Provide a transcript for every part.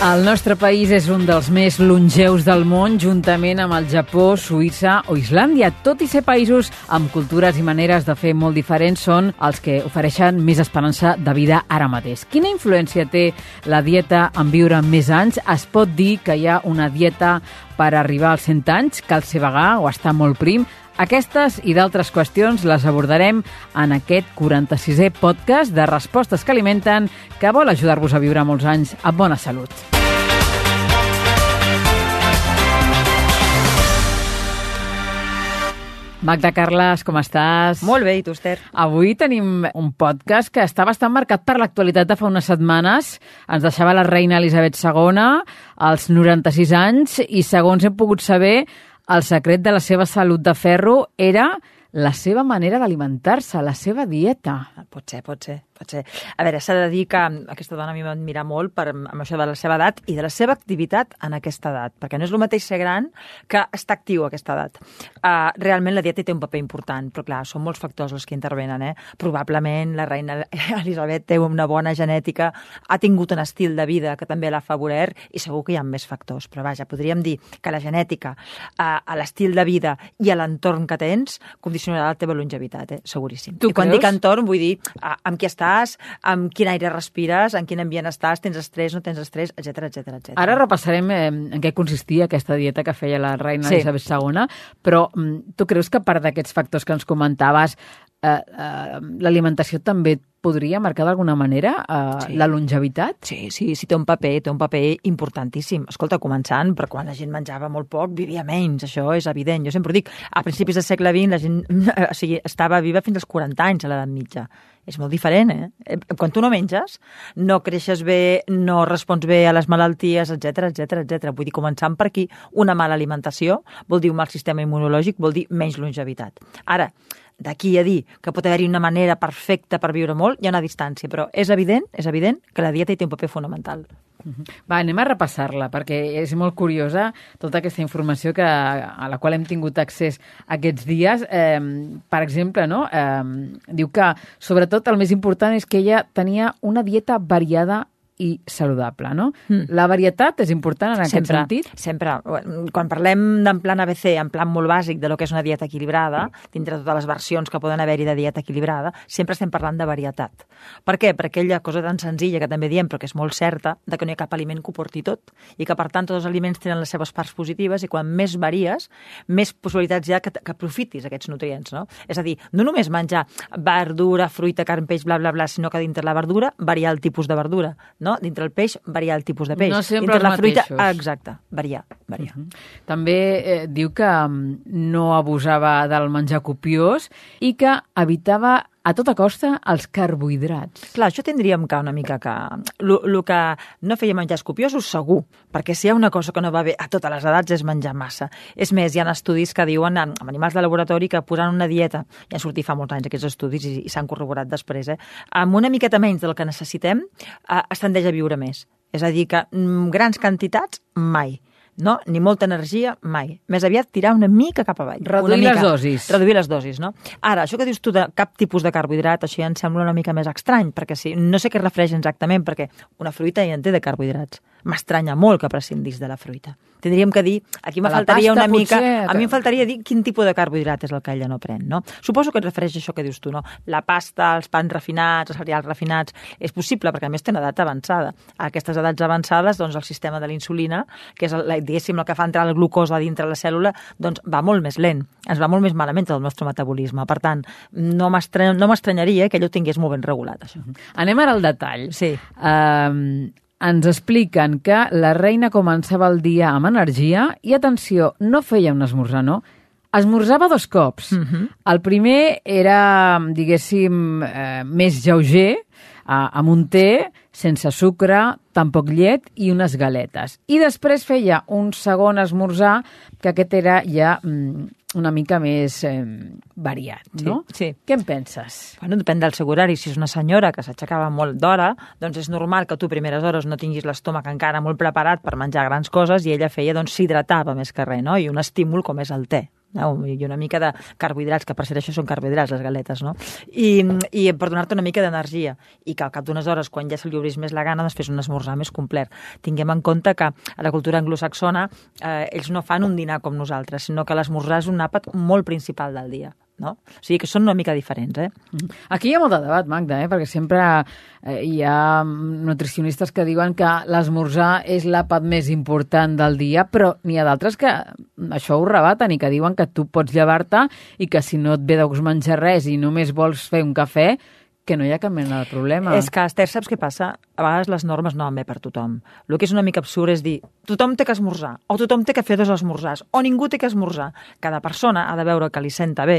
El nostre país és un dels més longeus del món, juntament amb el Japó, Suïssa o Islàndia. Tot i ser països amb cultures i maneres de fer molt diferents, són els que ofereixen més esperança de vida ara mateix. Quina influència té la dieta en viure més anys? Es pot dir que hi ha una dieta per arribar als 100 anys, cal ser vegà o estar molt prim? Aquestes i d'altres qüestions les abordarem en aquest 46è podcast de Respostes que alimenten que vol ajudar-vos a viure molts anys amb bona salut. Magda Carles, com estàs? Molt bé, i tu, Esther? Avui tenim un podcast que està bastant marcat per l'actualitat de fa unes setmanes. Ens deixava la reina Elisabet II als 96 anys i, segons hem pogut saber, el secret de la seva salut de ferro era la seva manera d'alimentar-se, la seva dieta. Pot ser, pot ser pot ser. A veure, s'ha de dir que aquesta dona a mi m'admira molt per, amb això de la seva edat i de la seva activitat en aquesta edat, perquè no és el mateix ser gran que estar actiu a aquesta edat. Uh, realment la dieta té un paper important, però clar, són molts factors els que intervenen. Eh? Probablement la reina Elisabet té una bona genètica, ha tingut un estil de vida que també l'ha favorit i segur que hi ha més factors, però vaja, podríem dir que la genètica, uh, a l'estil de vida i a l'entorn que tens condicionarà la teva longevitat, eh? seguríssim. Tu I quan creus? dic entorn vull dir uh, amb qui estàs estàs, amb quin aire respires, en quin ambient estàs, tens estrès, no tens estrès, etc etc etc. Ara repassarem eh, en què consistia aquesta dieta que feia la reina Sí. Elisabet II, però mm, tu creus que part d'aquests factors que ens comentaves, eh, eh, l'alimentació també podria marcar d'alguna manera eh, Sí. la longevitat? Sí, sí, sí, té un paper, té un paper importantíssim. Escolta, començant, però quan la gent menjava molt poc, vivia menys, això és evident. Jo sempre ho dic, a principis del segle XX la gent o sigui, estava viva fins als 40 anys a l'edat mitja. És molt diferent, eh? Eh, Quan tu no menges, no creixes bé, no respons bé a les malalties, etc etc etc. Vull dir, començant per aquí, una mala alimentació vol dir un mal sistema immunològic, vol dir menys longevitat. Ara, d'aquí a dir que pot haver-hi una manera perfecta per viure molt, hi ha una distància, però és evident, és evident que la dieta hi té un paper fonamental. Va, anem a repassar-la, perquè és molt curiosa tota aquesta informació que, a la qual hem tingut accés aquests dies. Eh, per exemple, no? eh, diu que, sobretot, el més important és que ella tenia una dieta variada i saludable, no? Mm. La varietat és important en aquest sentit? Sempre. Quan parlem d'en plan ABC, en plan molt bàsic de lo que és una dieta equilibrada, dintre de totes les versions que poden haver-hi de dieta equilibrada, sempre estem parlant de varietat. Per què? Per aquella cosa tan senzilla que també diem, però que és molt certa, de que no hi ha cap aliment que ho porti tot, i que, per tant, tots els aliments tenen les seves parts positives, i quan més varies, més possibilitats hi ha que, que aprofitis aquests nutrients, no? És a dir, no només menjar verdura, fruita, carn, peix, bla, bla, bla, sinó que dintre la verdura variar el tipus de verdura, no? Dintre el peix variar el tipus de peix. No sempre dintre la fruita, mateixos. ah, exacte, variar, variar. També eh, diu que mm, no abusava del menjar copiós i que evitava a tota costa els carbohidrats. Clar, això tindríem que una mica que... El que no feia menjars copiosos, segur, perquè si hi ha una cosa que no va bé a totes les edats és menjar massa. És més, hi ha estudis que diuen en, amb animals de laboratori que posant una dieta, ja han sortit fa molts anys aquests estudis i, i s'han corroborat després, eh? amb una miqueta menys del que necessitem, eh, es tendeix a viure més. És a dir, que mm, grans quantitats, mai. No? Ni molta energia, mai. Més aviat tirar una mica cap avall. Reduir una les dosis. Reduir les dosis, no? Ara, això que dius tu de cap tipus de carbohidrat, això ja em sembla una mica més estrany, perquè si, no sé què refereix exactament, perquè una fruita ja en té de carbohidrats. M'estranya molt que prescindís de la fruita. Tindríem que dir, aquí me faltaria pasta, una mica... potser, A mi que- em faltaria dir quin tipus de carbohidrat és el que ella no pren, no? Suposo que et refereix a això que dius tu, no? La pasta, els pans refinats, els cereals refinats... És possible, perquè a més té una edat avançada. A aquestes edats avançades, doncs, el sistema de la insulina, que és, el, diguéssim, el que fa entrar la glucosa dintre la cèl·lula, doncs va molt més lent. Ens va molt més malament el nostre metabolisme. Per tant, no m'estra- no m'estranyaria que ell ho tingués molt ben regulat, això. Anem ara al detall. Sí. Um, ens expliquen que la reina començava el dia amb energia i, atenció, no feia un esmorzar, no? Esmorzava dos cops. Mhm. El primer era, diguéssim, eh, més lleuger, amb un té, sense sucre, tampoc llet i unes galetes. I després feia un segon esmorzar, que aquest era ja mm, una mica més eh, variat, no? Sí, sí. Què en penses? Bueno, depèn del seu horari. Si és una senyora que s'aixecava molt d'hora, doncs és normal que tu a primeres hores no tinguis l'estómac encara molt preparat per menjar grans coses i ella feia, doncs s'hidratava més que res, no? I un estímul com és el te? I una mica de carbohidrats, que per ser això són carbohidrats, les galetes, no? I, i per donar-te una mica d'energia i que al cap d'unes hores, quan ja se li obrís més la gana, doncs fes un esmorzar més complet. Tinguem en compte que a la cultura anglosaxona eh, ells no fan un dinar com nosaltres, sinó que l'esmorzar és un àpat molt principal del dia no? O sigui que són una mica diferents, eh? Mm-hmm. Aquí hi ha molt de debat, Magda, eh? perquè sempre eh, hi ha nutricionistes que diuen que l'esmorzar és l'àpat més important del dia, però n'hi ha d'altres que això ho rebaten i que diuen que tu pots llevar-te i que si no et ve de gust menjar res i només vols fer un cafè, que no hi ha cap mena de problema. És que, Esther, saps què passa? A vegades les normes no van bé per tothom. El que és una mica absurd és dir tothom té que esmorzar, o tothom té que fer dos esmorzars, o ningú té que esmorzar. Cada persona ha de veure que li senta bé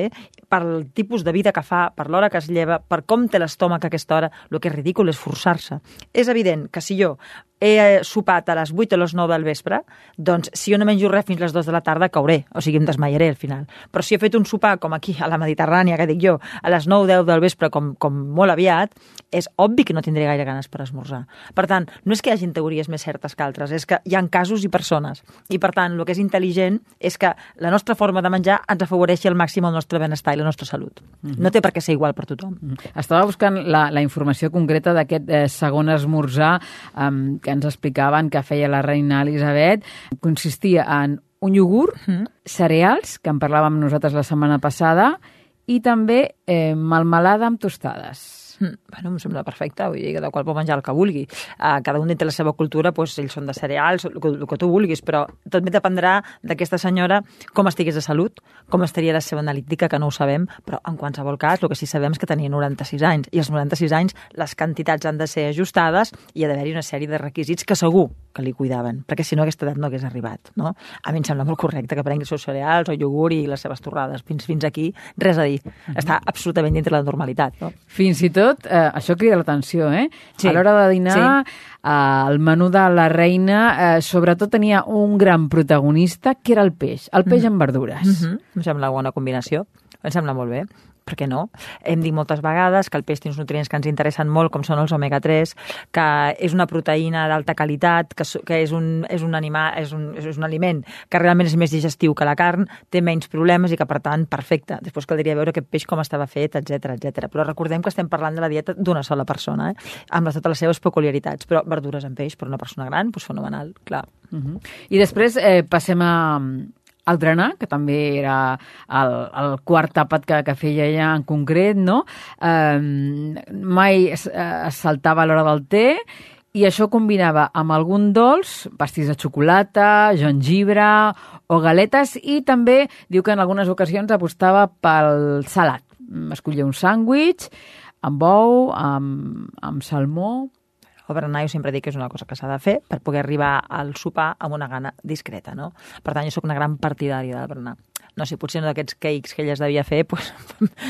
pel tipus de vida que fa, per l'hora que es lleva, per com té l'estómac a aquesta hora. El que és ridícul és forçar-se. És evident que si jo he eh, sopat a les 8 o les 9 del vespre, doncs si jo no menjo res fins les 2 de la tarda cauré, o sigui, em desmaiaré al final. Però si he fet un sopar com aquí a la Mediterrània, que dic jo, a les 9 10 del vespre, com, com molt aviat, és obvi que no tindré gaire ganes per esmorzar. Per tant, no és que hi hagin teories més certes que altres, és que hi ha casos i persones. I per tant, el que és intel·ligent és que la nostra forma de menjar ens afavoreixi al màxim el nostre benestar i la nostra salut. Mm -hmm. No té per què ser igual per tothom. Mm -hmm. Estava buscant la, la informació concreta d'aquest eh, segon esmorzar eh, que ens explicaven que feia la reina Elisabet, consistia en un iogurt, mm. cereals, que en parlàvem nosaltres la setmana passada, i també eh, malmelada amb tostades. Bueno, em sembla perfecte, vull dir que de qual pot menjar el que vulgui. Uh, cada un dintre la seva cultura, doncs, ells són de cereals, el, el que tu vulguis, però tot dependrà d'aquesta senyora com estigués de salut, com estaria la seva analítica, que no ho sabem, però en qualsevol cas el que sí sabem és que tenia 96 anys, i als 96 anys les quantitats han de ser ajustades i ha d'haver-hi una sèrie de requisits que segur que li cuidaven, perquè si no aquesta edat no hagués arribat. No? A mi em sembla molt correcte que prengui els seus cereals o iogurt i les seves torrades. Fins, fins aquí, res a dir. Està absolutament dintre la normalitat. No? Fins i tot, eh, això crida l'atenció, eh? Sí. A l'hora de dinar, sí. eh, el menú de la reina eh, sobretot tenia un gran protagonista, que era el peix. El peix mm -hmm. amb verdures. Mm -hmm. Em sembla bona combinació. Em sembla molt bé per què no? Hem dit moltes vegades que el peix té uns nutrients que ens interessen molt, com són els omega-3, que és una proteïna d'alta qualitat, que, que és, un, és, un animal, és, un, és un aliment que realment és més digestiu que la carn, té menys problemes i que, per tant, perfecte. Després caldria veure aquest peix com estava fet, etc etc. Però recordem que estem parlant de la dieta d'una sola persona, eh? amb totes les seves peculiaritats. Però verdures en peix per una persona gran, doncs fenomenal, clar. Uh -huh. I després eh, passem a, el drenar, que també era el, el quart àpat que, que feia ella en concret, no? Eh, mai es, es saltava l'hora del té i això combinava amb algun dolç, pastís de xocolata, gengibre o galetes i també diu que en algunes ocasions apostava pel salat. Escollia un sàndwich amb ou, amb, amb salmó, el berenar jo sempre dic que és una cosa que s'ha de fer per poder arribar al sopar amb una gana discreta, no? Per tant, jo sóc una gran partidària del berenar. No sé, potser no d'aquests cakes que ella es devia fer, pues,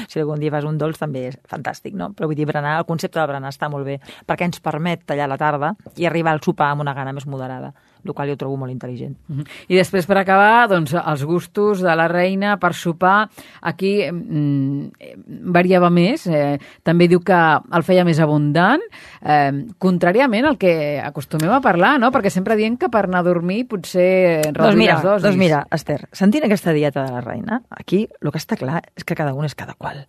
si algun dia fas un dolç també és fantàstic, no? Però vull dir, berenar, el concepte del berenar està molt bé, perquè ens permet tallar la tarda i arribar al sopar amb una gana més moderada el qual jo trobo molt intel·ligent. Uh -huh. I després, per acabar, doncs, els gustos de la reina per sopar, aquí mm, variava més. Eh, també diu que el feia més abundant, eh, contràriament al que acostumem a parlar, no? Perquè sempre diem que per anar a dormir potser reduir doncs mira, les dosis. Doncs mira, Esther, sentint aquesta dieta de la reina, aquí el que està clar és que cada un és cada qual.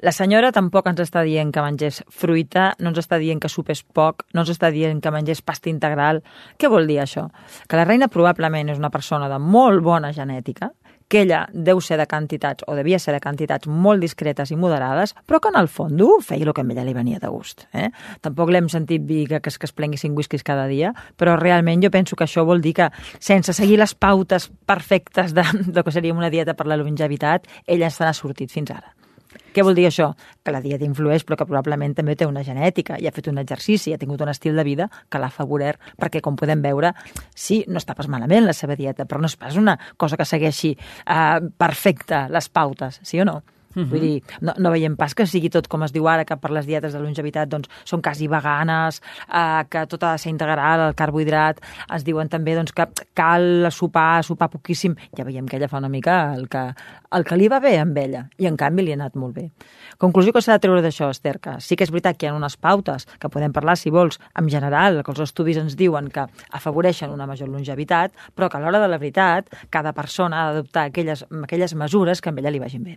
La senyora tampoc ens està dient que mengés fruita, no ens està dient que sopés poc, no ens està dient que mengés pasta integral. Què vol dir això? Que la reina probablement és una persona de molt bona genètica, que ella deu ser de quantitats, o devia ser de quantitats molt discretes i moderades, però que en el fons feia el que a ella li venia de gust. Eh? Tampoc l'hem sentit dir que, que, que es plengui cinc whiskies cada dia, però realment jo penso que això vol dir que sense seguir les pautes perfectes de, de que seria una dieta per la longevitat, ella se n'ha sortit fins ara. Què vol dir això? Que la dieta influeix, però que probablement també té una genètica i ha fet un exercici, ha tingut un estil de vida que l'ha favorit, perquè, com podem veure, sí, no està pas malament la seva dieta, però no és pas una cosa que segueixi uh, perfecta les pautes, sí o no? Uh -huh. Vull dir, no, no veiem pas que sigui tot com es diu ara, que per les dietes de longevitat doncs, són quasi veganes, eh, que tot ha de ser integral, el carbohidrat, es diuen també doncs, que cal sopar, sopar poquíssim. Ja veiem que ella fa una mica el que, el que li va bé amb ella, i en canvi li ha anat molt bé. Conclusió que s'ha de treure d'això, Esther, que sí que és veritat que hi ha unes pautes que podem parlar, si vols, en general, que els estudis ens diuen que afavoreixen una major longevitat, però que a l'hora de la veritat cada persona ha d'adoptar aquelles, aquelles mesures que a ella li vagin bé.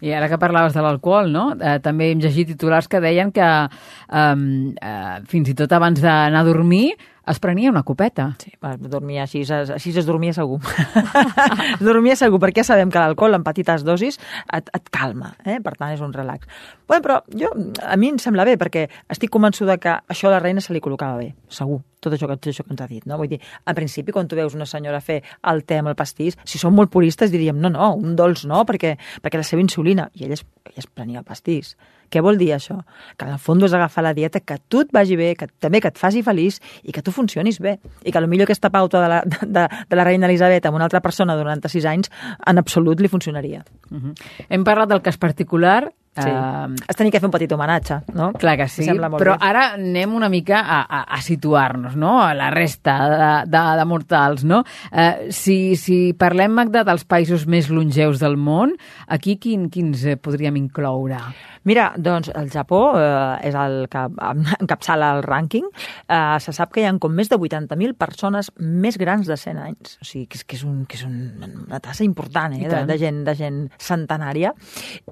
I ara que parlaves de l'alcohol, no? Eh, també hem llegit titulars que deien que eh, eh, fins i tot abans d'anar a dormir es prenia una copeta. Sí, dormia així, així es dormia segur. es dormia segur, perquè sabem que l'alcohol en petites dosis et, et calma, eh? per tant és un relax. Bé, però jo, a mi em sembla bé, perquè estic convençuda que això a la reina se li col·locava bé, segur, tot això, tot això que ens ha dit. No? Vull dir, en principi, quan tu veus una senyora fer el té amb el pastís, si som molt puristes diríem, no, no, un dolç no, perquè, perquè la seva insulina, i ella es, ella es prenia el pastís. Què vol dir això? Que en el fons és agafar la dieta que tu et vagi bé, que també que et faci feliç i que tu funcionis bé. I que potser aquesta pauta de la, de, de la reina Elisabet amb una altra persona de 96 anys en absolut li funcionaria. Uh -huh. Hem parlat del cas particular, Sí. Uh, Has tenir que fer un petit homenatge, no? Clar que sí, però bé. ara anem una mica a, a, a situar-nos, no?, a la resta de, de, de mortals, no? Uh, si, si parlem, Magda, dels països més longeus del món, aquí quin, quins podríem incloure? Mira, doncs el Japó eh, és el que encapçala el rànquing. Eh, se sap que hi ha com més de 80.000 persones més grans de 100 anys. O sigui, que és, que és, un, que és una tassa important eh, de, de, gent, de gent centenària.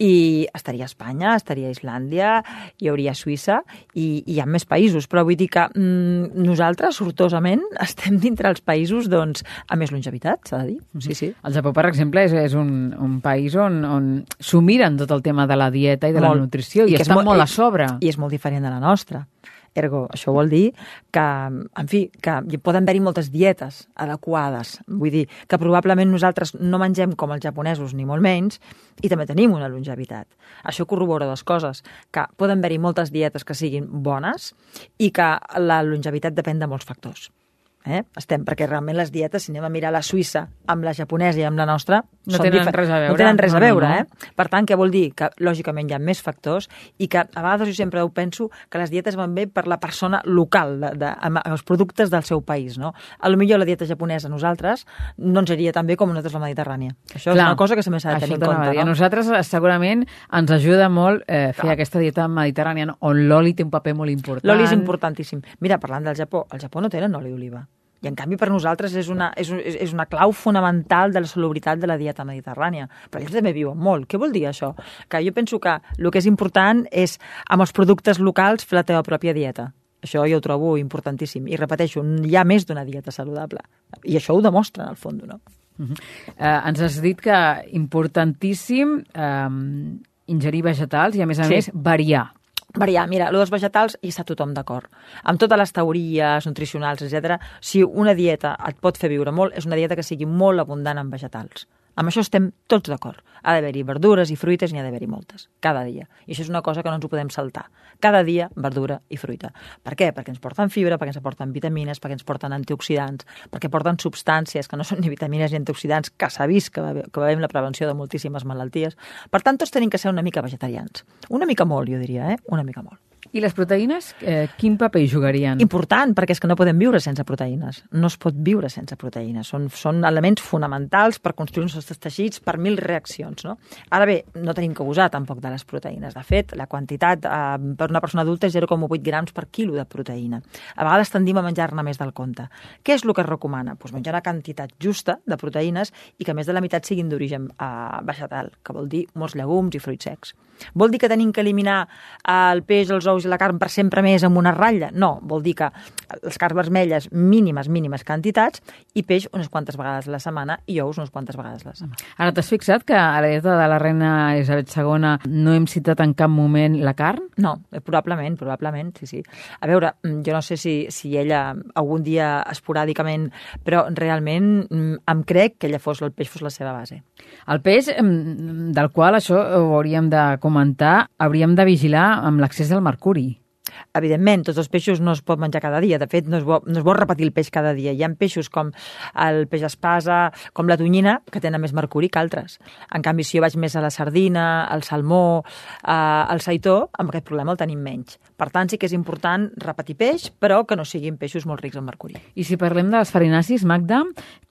I estaria a Espanya, estaria Islàndia, hi hauria Suïssa i, i hi ha més països. Però vull dir que mm, nosaltres, sortosament, estem dintre els països doncs, a més longevitat, s'ha de dir. Sí, sí. El Japó, per exemple, és, és un, un país on, on s'ho miren tot el tema de la dieta i de Molt. la nutrició i, i estan molt, molt a sobre. I és molt diferent de la nostra. Ergo, això vol dir que, en fi, que poden haver-hi moltes dietes adequades. Vull dir que probablement nosaltres no mengem com els japonesos, ni molt menys, i també tenim una longevitat. Això corrobora dues coses, que poden haver-hi moltes dietes que siguin bones i que la longevitat depèn de molts factors eh? estem, perquè realment les dietes, si anem a mirar la Suïssa amb la japonesa i amb la nostra, no tenen res a veure. No tenen res a veure, no, no, no. eh? Per tant, què vol dir? Que, lògicament, hi ha més factors i que a vegades jo sempre ho penso que les dietes van bé per la persona local, de, de, amb els productes del seu país, no? A lo millor la dieta japonesa a nosaltres no ens iria tan bé com nosaltres la mediterrània. Això Clar, és una cosa que també s'ha de tenir en compte. No? A nosaltres segurament ens ajuda molt eh, fer Clar. aquesta dieta mediterrània on l'oli té un paper molt important. L'oli és importantíssim. Mira, parlant del Japó, al Japó no tenen oli d'oliva. I, en canvi, per nosaltres és una, és, és una clau fonamental de la solubilitat de la dieta mediterrània. Però ells també viuen molt. Què vol dir això? Que jo penso que el que és important és, amb els productes locals, fer la teva pròpia dieta. Això jo ho trobo importantíssim. I repeteixo, hi ha més d'una dieta saludable. I això ho demostra, en el fons, no? Uh -huh. uh, ens has dit que importantíssim eh, ingerir vegetals i, a més a sí. més, variar. Variar, mira, el dels vegetals hi està tothom d'acord. Amb totes les teories nutricionals, etc. si una dieta et pot fer viure molt, és una dieta que sigui molt abundant en vegetals. Amb això estem tots d'acord. Ha d'haver-hi verdures i fruites, n'hi ha d'haver-hi moltes, cada dia. I això és una cosa que no ens ho podem saltar. Cada dia, verdura i fruita. Per què? Perquè ens porten fibra, perquè ens aporten vitamines, perquè ens porten antioxidants, perquè porten substàncies que no són ni vitamines ni antioxidants, que s'ha vist que que haver la prevenció de moltíssimes malalties. Per tant, tots tenim que ser una mica vegetarians. Una mica molt, jo diria, eh? Una mica molt. I les proteïnes, eh, quin paper hi jugarien? Important, perquè és que no podem viure sense proteïnes. No es pot viure sense proteïnes. Són, són elements fonamentals per construir uns nostres teixits per mil reaccions. No? Ara bé, no tenim que abusar tampoc de les proteïnes. De fet, la quantitat eh, per una persona adulta és 0,8 grams per quilo de proteïna. A vegades tendim a menjar-ne més del compte. Què és el que es recomana? Pues menjar una quantitat justa de proteïnes i que més de la meitat siguin d'origen eh, vegetal, que vol dir molts llegums i fruits secs. Vol dir que tenim que eliminar el peix, els ous i la carn per sempre més amb una ratlla? No, vol dir que les carns vermelles mínimes, mínimes quantitats i peix unes quantes vegades a la setmana i ous unes quantes vegades a la setmana. Ara, t'has fixat que a la dieta de la reina Elisabet II no hem citat en cap moment la carn? No, eh, probablement, probablement, sí, sí. A veure, mm, jo no sé si, si ella algun dia esporàdicament, però realment mm, em crec que ella fos, el peix fos la seva base. El peix, mm, del qual això ho hauríem de comentar, hauríem de vigilar amb l'accés del mercuri. Guri. Evidentment, tots els peixos no es pot menjar cada dia. De fet, no es, bo, no es vol repetir el peix cada dia. Hi ha peixos com el peix espasa, com la tonyina, que tenen més mercuri que altres. En canvi, si jo vaig més a la sardina, al salmó, eh, al saitó, amb aquest problema el tenim menys. Per tant, sí que és important repetir peix, però que no siguin peixos molt rics en mercuri. I si parlem de les farinacis, Magda,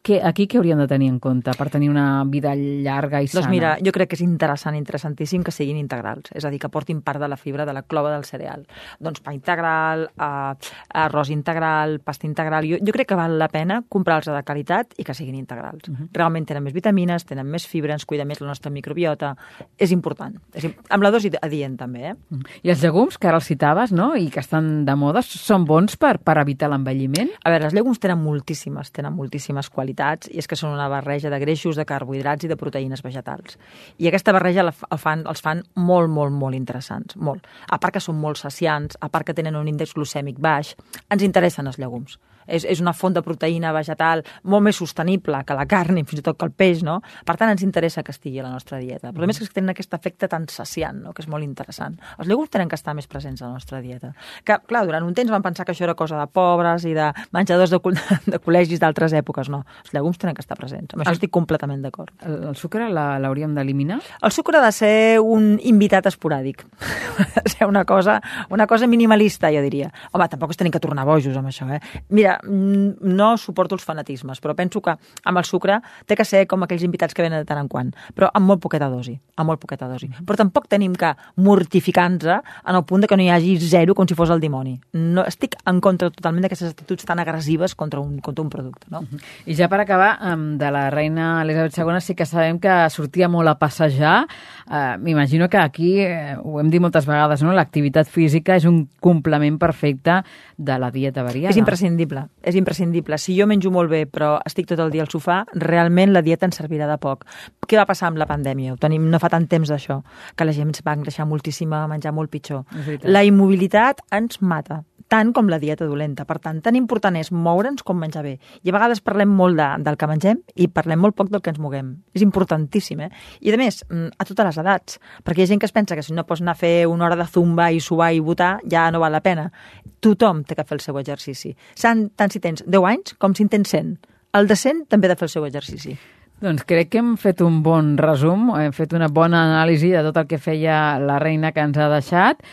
que aquí què hauríem de tenir en compte per tenir una vida llarga i sana? Doncs mira, jo crec que és interessant, interessantíssim que siguin integrals, és a dir, que portin part de la fibra de la clova del cereal. Doncs pa integral, eh, arròs integral, pasta integral... Jo, jo crec que val la pena comprar-los de qualitat i que siguin integrals. Uh -huh. Realment tenen més vitamines, tenen més fibra, ens cuida més la nostra microbiota. És important. És, amb la dosi adient, també. Eh? I els llegums, que ara els citaves, no?, i que estan de moda, són bons per, per evitar l'envelliment? A veure, els llegums tenen moltíssimes, tenen moltíssimes qualitats, i és que són una barreja de greixos, de carbohidrats i de proteïnes vegetals. I aquesta barreja la, fan, els fan molt, molt, molt interessants, molt. A part que són molt saciants, a part que tenen un índex glucèmic baix, ens interessen els llegums és, és una font de proteïna vegetal molt més sostenible que la carn i fins i tot que el peix, no? Per tant, ens interessa que estigui a la nostra dieta. Però més que tenen aquest efecte tan saciant, no? que és molt interessant. Els llegums tenen que estar més presents a la nostra dieta. Que, clar, durant un temps van pensar que això era cosa de pobres i de menjadors de, de col·legis d'altres èpoques. No, els llegums tenen que estar presents. Amb això el, estic completament d'acord. El, el sucre l'hauríem d'eliminar? El sucre ha de ser un invitat esporàdic. de ser una cosa, una cosa minimalista, jo diria. Home, tampoc es tenim que tornar bojos amb això, eh? Mira, no suporto els fanatismes, però penso que amb el sucre té que ser com aquells invitats que venen de tant en quant, però amb molt poqueta dosi, amb molt poqueta dosi. Però tampoc tenim que mortificar-nos en el punt de que no hi hagi zero com si fos el dimoni. No, estic en contra totalment d'aquestes actituds tan agressives contra un, contra un producte. No? I ja per acabar, de la reina Elisabet II sí que sabem que sortia molt a passejar. Uh, M'imagino que aquí, eh, ho hem dit moltes vegades, no? l'activitat física és un complement perfecte de la dieta variada. És imprescindible, és imprescindible. Si jo menjo molt bé però estic tot el dia al sofà, realment la dieta ens servirà de poc. Què va passar amb la pandèmia? Ho tenim no fa tant temps d'això, que la gent va engreixar moltíssim a menjar molt pitjor. La immobilitat ens mata tant com la dieta dolenta. Per tant, tan important és moure'ns com menjar bé. I a vegades parlem molt de, del que mengem i parlem molt poc del que ens moguem. És importantíssim, eh? I a més, mm, a totes les edats, perquè hi ha gent que es pensa que si no pots anar a fer una hora de zumba i suar i votar, ja no val la pena. Tothom té que fer el seu exercici. Tant si tens 10 anys com si en tens 100. El de 100 també ha de fer el seu exercici. Doncs crec que hem fet un bon resum, hem fet una bona anàlisi de tot el que feia la reina que ens ha deixat.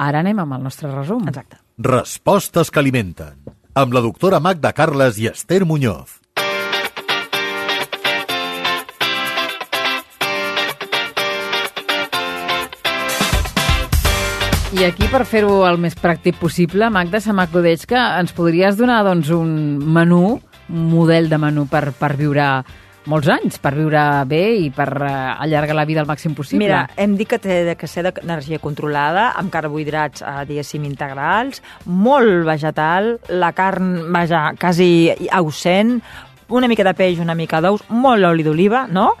Ara anem amb el nostre resum. Exacte. Respostes que alimenten. Amb la doctora Magda Carles i Esther Muñoz. I aquí, per fer-ho el més pràctic possible, Magda, se m'acudeix que ens podries donar doncs, un menú, un model de menú per, per viure molts anys, per viure bé i per uh, allargar la vida al màxim possible. Mira, hem dit que té de, que ser d'energia controlada, amb carbohidrats, eh, diguéssim, integrals, molt vegetal, la carn, vaja, quasi ausent, una mica de peix, una mica d'ous, molt oli d'oliva, no?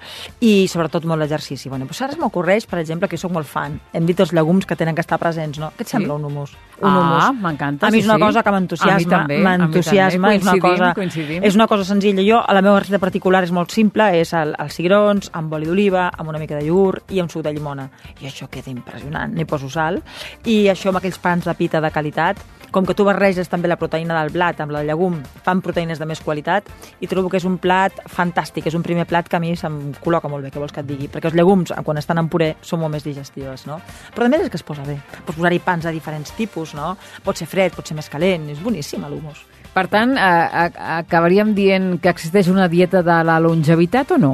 I sobretot molt exercici. Bueno, doncs ara es m'ocorreix, per exemple, que sóc molt fan. Hem dit els llegums que tenen que estar presents, no? Què et sembla sí. un humus? Un ah, m'encanta, A mi és una sí, cosa que m'entusiasma. M'entusiasma, és una cosa... Coincidim. És una cosa senzilla. Jo, a la meva recepta particular és molt simple, és el, els cigrons, amb oli d'oliva, amb una mica de iogurt i amb suc de llimona. I això queda impressionant. N'hi poso sal. I això amb aquells pans de pita de qualitat, com que tu barreges també la proteïna del blat amb la llegum, fan proteïnes de més qualitat i trobo que és un plat fantàstic, és un primer plat que a mi se'm col·loca molt bé, que vols que et digui, perquè els llegums, quan estan en puré, són molt més digestives, no? Però a més és que es posa bé. Pots posar-hi pans de diferents tipus, no? Pot ser fred, pot ser més calent, és boníssim l'humus. Per tant, eh, acabaríem dient que existeix una dieta de la longevitat o no?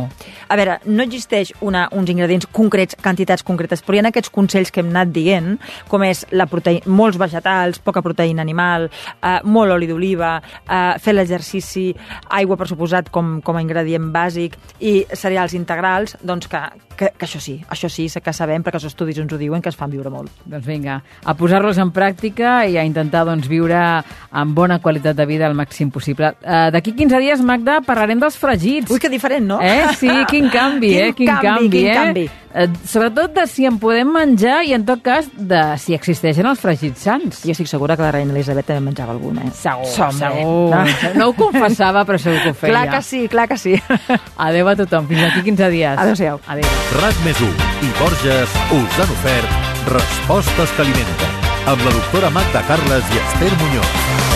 A veure, no existeix una, uns ingredients concrets, quantitats concretes, però hi ha aquests consells que hem anat dient, com és la proteïna, molts vegetals, poca proteïna animal, eh, molt oli d'oliva, eh, fer l'exercici, aigua, per suposat, com, com a ingredient bàsic, i cereals integrals, doncs que, que, que això sí, això sí que sabem, perquè els estudis ens ho diuen, que es fan viure molt. Doncs vinga, a posar-los en pràctica i a intentar doncs, viure amb bona qualitat de vida al màxim possible. Uh, D'aquí 15 dies, Magda, parlarem dels fregits. Ui, que diferent, no? Eh? Sí, quin canvi, quin eh? Quin canvi, canvi, quin eh? canvi. Uh, sobretot de si en podem menjar i, en tot cas, de si existeixen els fregits sants. Jo estic segura que la reina Elisabet també menjava algun, eh? Segur, Som, segur. No? no ho confessava, però segur que ho feia. Clar que sí, clar que sí. Adéu a tothom. Fins aquí 15 dies. Adéu-siau. Adéu. RAC més i Borges us han ofert Respostes que alimenten amb la doctora Magda Carles i Esther Muñoz.